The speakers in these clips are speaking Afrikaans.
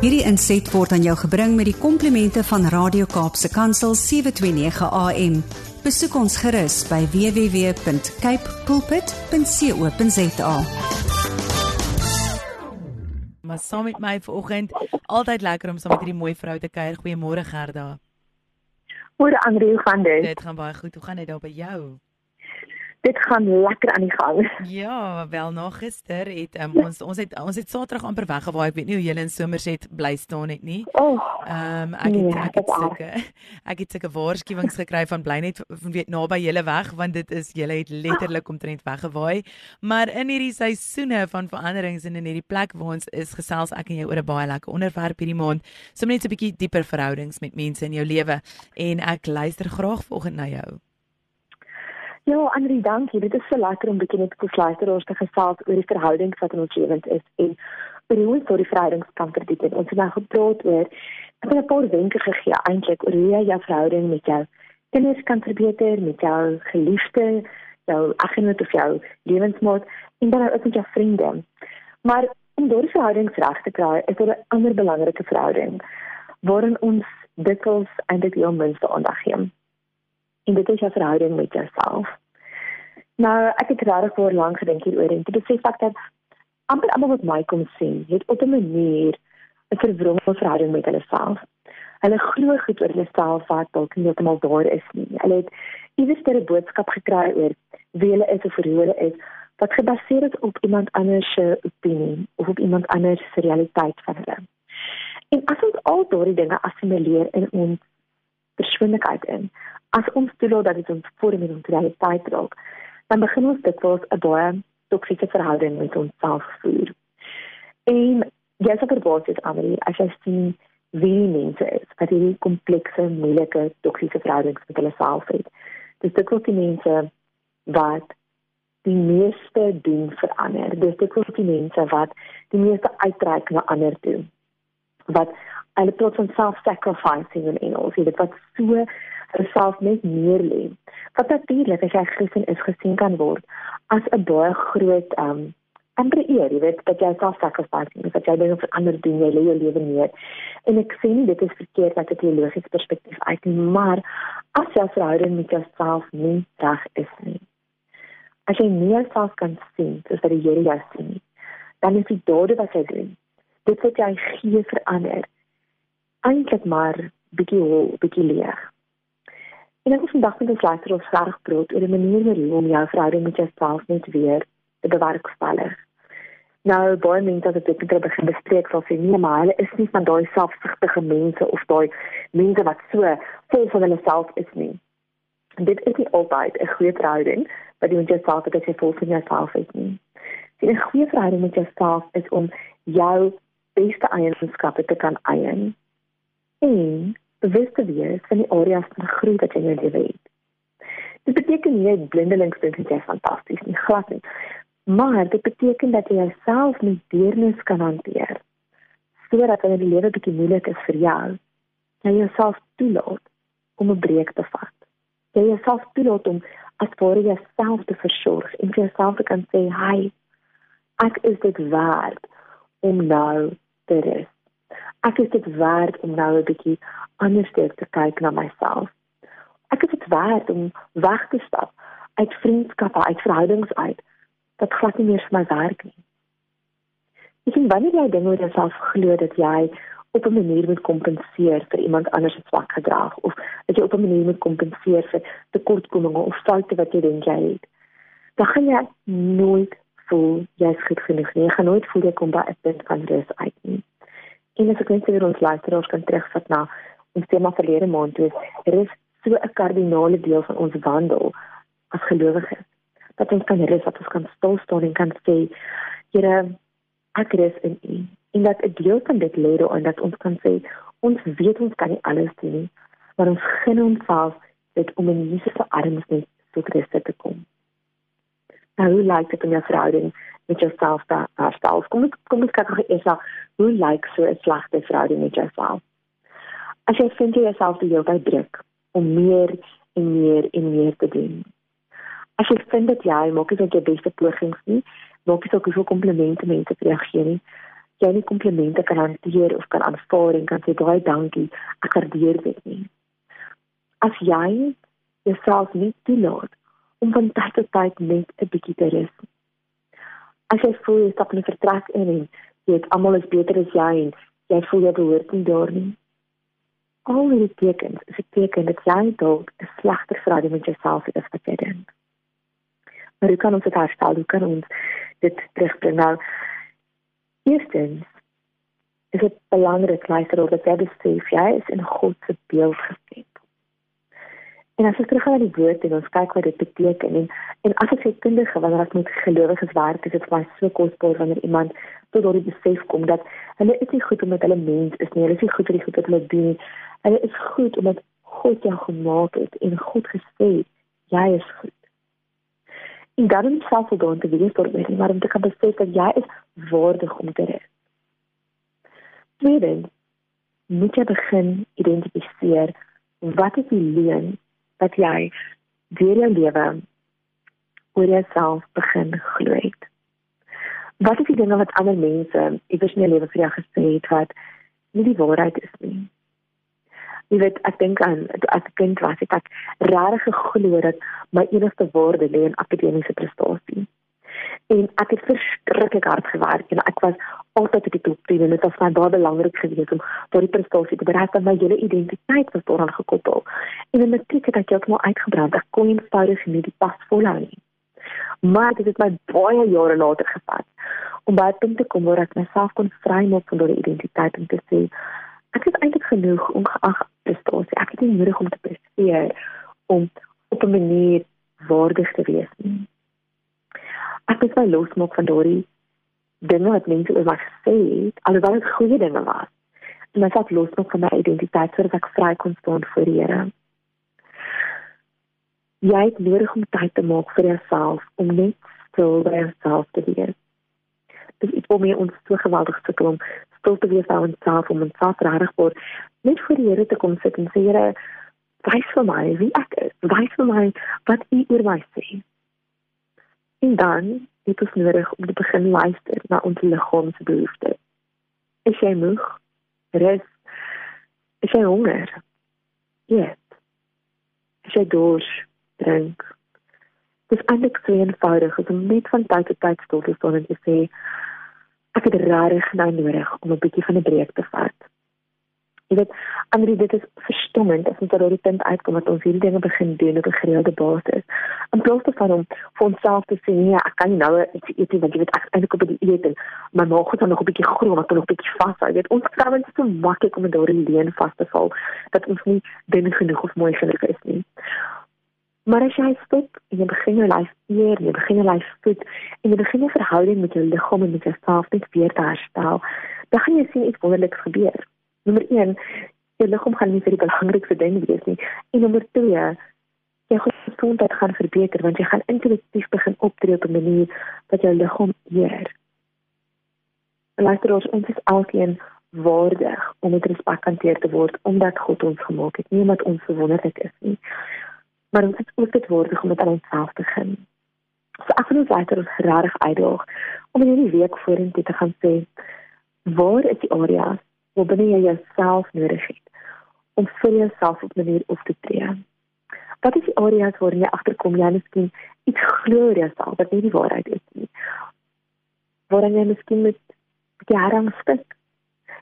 Hierdie inset word aan jou gebring met die komplimente van Radio Kaapse Kansel 729 AM. Besoek ons gerus by www.cape pulpit.co.za. Maar saam met my vanoggend, altyd lekker om saam met hierdie mooi vrou te kuier. Goeiemôre Gerda. Môre Andre, hoe gaan dit? Dit gaan baie goed. Hoe gaan dit daar by jou? Dit gaan lekker aan die gang. Ja, wel na gister het um, ons ons het ons het Saterdag amper weggewaai. Ek weet nie hoe julle in Somerset bly staan het nie. Oh, Ehm um, ek het Nee, ek het sulke ek het sulke waarskuwings gekry van bly net weet naby julle weg want dit is julle het letterlik omtrent weggewaai. Maar in hierdie seisoene van veranderings en in hierdie plek waar ons is, gesels ek en jy oor 'n baie lekker onderwerp hierdie maand. Sommige net 'n bietjie dieper verhoudings met mense in jou lewe en ek luister graag vanoggend na jou. Ja, Andre, dankie. Dit is so lekker om bietjie net te luister oor te gesels oor die verhoudings wat in ons lewens is en oor hoe ons tot die verhoudings kan verdiep. Ons het nou gepraat oor ek het 'n paar wenke gegee eintlik oor hoe jy jou verhouding met jou kinders kan verbeter, met jou geliefde, jou eggenoot of jou lewensmaat en dan ook met jou vriende. Maar om daardie verhoudings reg te kry, is daar 'n ander belangrike verhouding waarin ons dikwels eintlik heel minste aandag gee. En dit is jou verhouding met jouself. Nou, ek het regtig voor lank gedink hieroor en dit besef ek dat amper almal wat my kom sien, het op 'n manier 'n verwronge verhouding met hulle self. Hulle glo goed oor hulle self wat dalk nie heeltemal daar is nie. Hulle het iewers 'n boodskap gekry oor wie hulle is of hoe hulle is wat gebaseer is op iemand anders se opinie of op iemand anders se realiteit van hulle. En as ons al daardie dinge assimileer in ons persoonlikheid in, as ons toelaat dat dit ons vorm en ons realiteit raak, dan begin ons dit wels 'n baie toksiese verhouding met onsself voer. En jy sal verbaas wees Amelie as jy sien wie mense is wat hierdie komplekse, moeilike, toksiese verhoudings met hulle self het. Dis dit wat die mense wat die meeste doen vir ander. Dis dit wat die mense wat die meeste uitreik na ander toe. Wat hulle tot van self-sacrificing in Engels, jy weet wat so self net neerlê. Wat natuurlik as jy Christen is gesien kan word as 'n baie groot um amper eer, jy weet dat jy self-sacrificing is, dat jy dinge vir ander doen, jy lê jou lewe neer. En ek sê nie dit is verkeerd uit 'n teologiese perspektief uit nie, maar as jou verhouding met jouself nie reg is nie. As jy nie jouself kan sien soos wat die Here jou sien nie, dan is die dade wat jy doen, dit wat jy gee vir ander, eintlik maar bietjie hol, bietjie leeg. En ek het vandag met 'n luister ons graag praat oor 'n manier hoe om jou verhouding met jouself net weer te bewerkstellig. Nou, baie mense ek dit begin bespreek sal sê nee, maar hulle is nie van daai selfsugtige mense of daai mense wat so vol van hulle self is nie. En dit is nie altyd 'n goeie verhouding wat jy met jouself het as jy vol van jouself is nie. Die 'n goeie verhouding met jouself is om jou beste eienskappe te kan eien en bewus te wees van die areas van groei wat jy in jou lewe het. Dit beteken nie jy blindelings dink jy is fantasties nie, glad nie. Maar dit beteken dat jy jouself met deernis kan hanteer. Sodat wanneer die lewe bietjie moeilik is vir jou, jy jouself toelaat om 'n breek te vat. Jy jouself toelaat om as ware jouself te versorg en vir jouself te kan sê, "Hi, ek is dit werd om nou te rus. Ek is dit werd om nou 'n bietjie anders te kyk na myself. Ek is dit werd om weg te stap uit vriendskappe, uit verhoudings uit wat glad nie meer vir my werk nie. Ek sien wanneer jy dinge oor jouself glo dat jy op 'n manier moet kompenseer vir iemand anders se swak gedrag of dat jy op 'n manier moet kompenseer vir tekortkominge of foute wat jy dink jy het, dan gaan jy nooit voel jy's goed genoeg nie. Jy gaan nooit voel jy kom by 'n punt van rus uit nie. En as ek net weer ons luisteraars kan terugvat na ons tema verlede maand toe, er is so 'n kardinale deel van ons wandel as gelowiges dat ons kan rus, dat ons kan stil staan en kan sê, Here, ek rus in U. En dat 'n deel van dit lê daarin dat ons kan sê, ons weet ons kan nie alles doen nie, maar ons gun onsself dit om in Jesus se arms net so Christus te kom. Nou, hoe lyk dit om jou verhouding met jouself te herstel? Kom ons kom ons kyk gou eers na hoe lyk so 'n slegte verhouding met jouself? As jy vind jy jouself die hele tyd druk om meer en meer en meer te doen. As jy vind dat jy maak nie jou beste pogings nie, maak nie hoeveel komplimente mense vir jou gee nie. jy nie komplimente kan hanteer of kan aanvaar en kan sê baie dankie, ek waardeer dit nie. As jy jouself nie toelaat om van tyd tot tyd net 'n bietjie te rus. As jy voel jy stap in 'n vertrek in en jy weet almal is beter as jy en jy voel jy behoort nie daar nie. Al die tekens, is 'n teken dat jy dalk 'n slegter verhouding met jouself het as wat jy dink. Maar hoe kan ons dit herstel? Hoe kan ons dit terugbring? Nou, eerstens is dit belangrik luister dat jy besef jy is in God se beeld geskep. En as ons teruggaan na die woord en ons kyk wat dit beteken en en as ek sê kundige wanneer ek met gelowiges werk, is dit vir my so kosbaar wanneer iemand tot daardie besef kom dat hulle is nie goed omdat hulle mens is nie, hulle is nie goed vir die goed wat hulle doen nie. Hulle is goed omdat God jou gemaak het en God gesê jy is goed. En dan om self voldaan te wees tot met maar om te kan besef dat jy is waardig om te rus. Tweedens moet jy begin identifiseer wat is die leuen dat jy deur jou lewe oor jouself begin glo het. Wat is die dinge wat ander mense iewers in jou lewe vir jou gesê het wat nie die waarheid is nie? Jy weet, ek dink aan as 'n kind was ek regtig geglo dat my enigste waarde lê in akademiese prestasie en ek het verskriklik hard gewerk en ek was altyd op die top 10 en dit was my baie belangrik geweest om daardie prestasie te bereik want my hele identiteit was daaraan gekoppel. En in matriek het ek heeltemal uitgebrand. Ek kon eenvoudig nie die pas volhou nie. Maar dit het my baie jare later gevat om by 'n punt te kom waar ek myself kon vrymaak van daardie identiteit en te sê ek is eintlik genoeg ongeag prestasie. Ek het nie nodig om te presteer om op 'n manier waardig te wees nie ek het my losmaak van daardie dinge wat mense oor my gesê het, alhoewel dit goeie dinge was. En ek het losmaak van my identiteit sodat ek vry kon staan voor die Here. Jy het nodig om tyd te maak vir jouself om net stil by jouself te wees. Dit is vir my ons so geweldig sukkel om stil te wees aan onsself om ons self regtig voor net voor die Here te kom sit en sê Here, wys vir my wie ek is. Wys vir my wat U oor my sê. En dan het ons nodig om te begin luister na ons liggaam se behoeftes. Is jy moeg? Rus? Is jy honger? Eet. Is jy dors? Drink. Dis eintlik so eenvoudig om net van tyd tot tyd stil te staan en te sê ek het regtig nou nodig om 'n bietjie van 'n breek te vat. Jy weet, Andri, dit is verstommend as ons oor die punt uitkom dat ons hierdie dinge begin doen op 'n gereelde basis. In plaas daarvan om vir onsself te sê, nee, ek kan nie nou iets eet nie want jy weet ek eintlik op die eet en my maag het nog 'n bietjie groei, maar nog 'n bietjie vas. Jy weet, ons vrouens is so maklik om in daardie leen vas te val dat ons nie binne genoeg of mooi genoeg is nie. Maar as jy stop en jy begin jou lyf eer, jy begin jou lyf voed en jy begin 'n verhouding met jou liggaam en met jouself net weer te herstel, dan gaan jy sien iets wonderliks gebeur. Nommer 1, jou liggaam gaan nie vir die belangrikste ding wees nie. En nommer 2, jou gesondheid gaan verbeter want jy gaan intuïtief begin optree op 'n manier wat jou liggaam eer. Luister ons, ons is alkeen waardig om met respek hanteer te word omdat God ons gemaak het, nie omdat ons wonderlik is nie. Maar ons is ook dit waardig om met onsself te begin. So ek wil net ons regtig uitdaag om in hierdie week vorentoe te gaan sê waar is die areas wat binne jy jouself nodig het om vir jouself op 'n manier op te tree. Wat is die areas waar jy agterkom jy miskien iets glo oor jouself wat nie die waarheid is nie. Waar jy miskien met jare stik.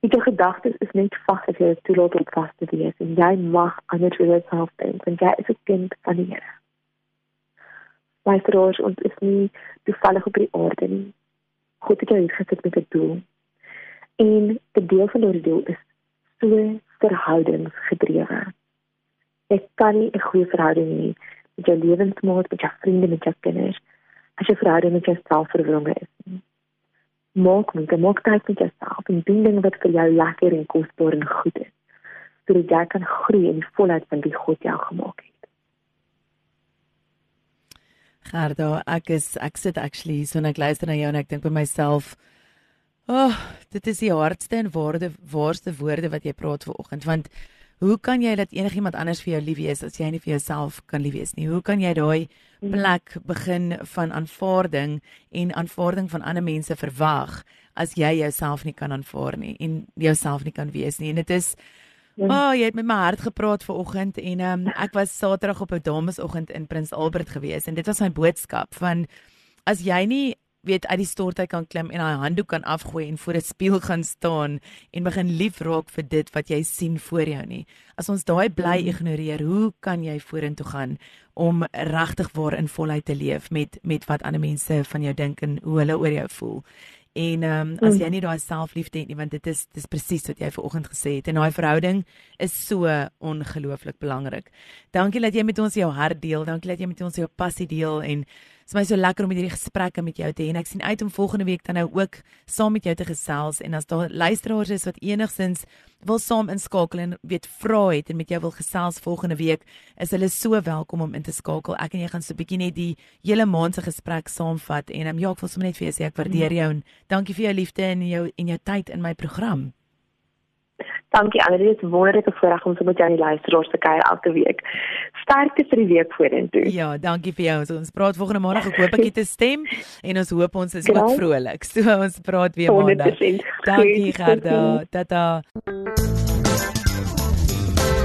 Jy gedagtes is net vas as jy toelaat om vas te wees en jy mag anders oor jouself dink en jy is 'n kind van die Here. Luister ons is nie toevallig op die aarde nie. God het jou hier gesit met 'n doel. En 'n deel van daardie doel is so verhoudingsgedrewe. Jy kan nie 'n goeie verhouding hê met jou lewensmaat, met jou vriende, met jou kinders as jy verhouding met jouself verwronge is. Maak moet jy maak tyd met jouself en doen dinge wat vir jou lekker en kosbaar en goed is. Sodat jy kan groei in die volheid van wie God jou gemaak het. Gerda, ek is ek sit actually so net luister na jou en ek dink by myself Ag, oh, dit is die hardste en waarde waarste woorde wat jy praat ver oggend want Hoe kan jy dat enigiemand anders vir jou lief wees as jy nie vir jouself kan lief wees nie? Hoe kan jy daai mm. plek begin van aanvaarding en aanvaarding van ander mense verwag as jy jouself nie kan aanvaar nie en jouself nie kan wees nie? En dit is Ja. O, oh, jy het met my hart gepraat vanoggend en um, ek was Saterdag op 'n damesoggend in Prins Albert gewees en dit was my boodskap van as jy nie weet uit die stort hy kan klim en hy handdoek kan afgooi en voor 'n spieël gaan staan en begin lief raak vir dit wat jy sien voor jou nie. As ons daai bly mm. ignoreer, hoe kan jy vorentoe gaan om regtig waar in volheid te leef met met wat ander mense van jou dink en hoe hulle oor jou voel? En ehm um, as mm. jy nie daai selfliefde het nie, want dit is dis presies wat jy vanoggend gesê het en daai verhouding is so ongelooflik belangrik. Dankie dat jy met ons jou hart deel, dankie dat jy met ons jou passie deel en is my so lekker om hierdie gesprekke met jou te hê en ek sien uit om volgende week dan nou ook saam met jou te gesels en as daar luisteraars is wat enigsins wil saam inskakel en weet vra het en met jou wil gesels volgende week is hulle so welkom om in te skakel. Ek en jy gaan so 'n bietjie net die hele maand se gesprek saamvat en um, ja ek wil sommer net vir jou sê ek waardeer jou en dankie vir jou liefde en jou en jou tyd in my program Dankie Annelie, dit is wonderlike voorreg om so met jou aan die luisteraars te kuier elke week. Sterkte vir die week vorentoe. Ja, dankie vir jou. So, ons praat volgende maandag. Ek hoop ek het 'n stem en ons hoop ons is ook vrolik. So ons praat weer maandag. Dankie Gerda. Tata.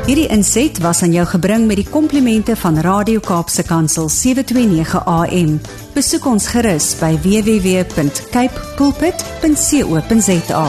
Hierdie inset was aan jou gebring met die komplimente van Radio Kaapse Kansel 729 AM. Besoek ons gerus by www.cape pulpit.co.za.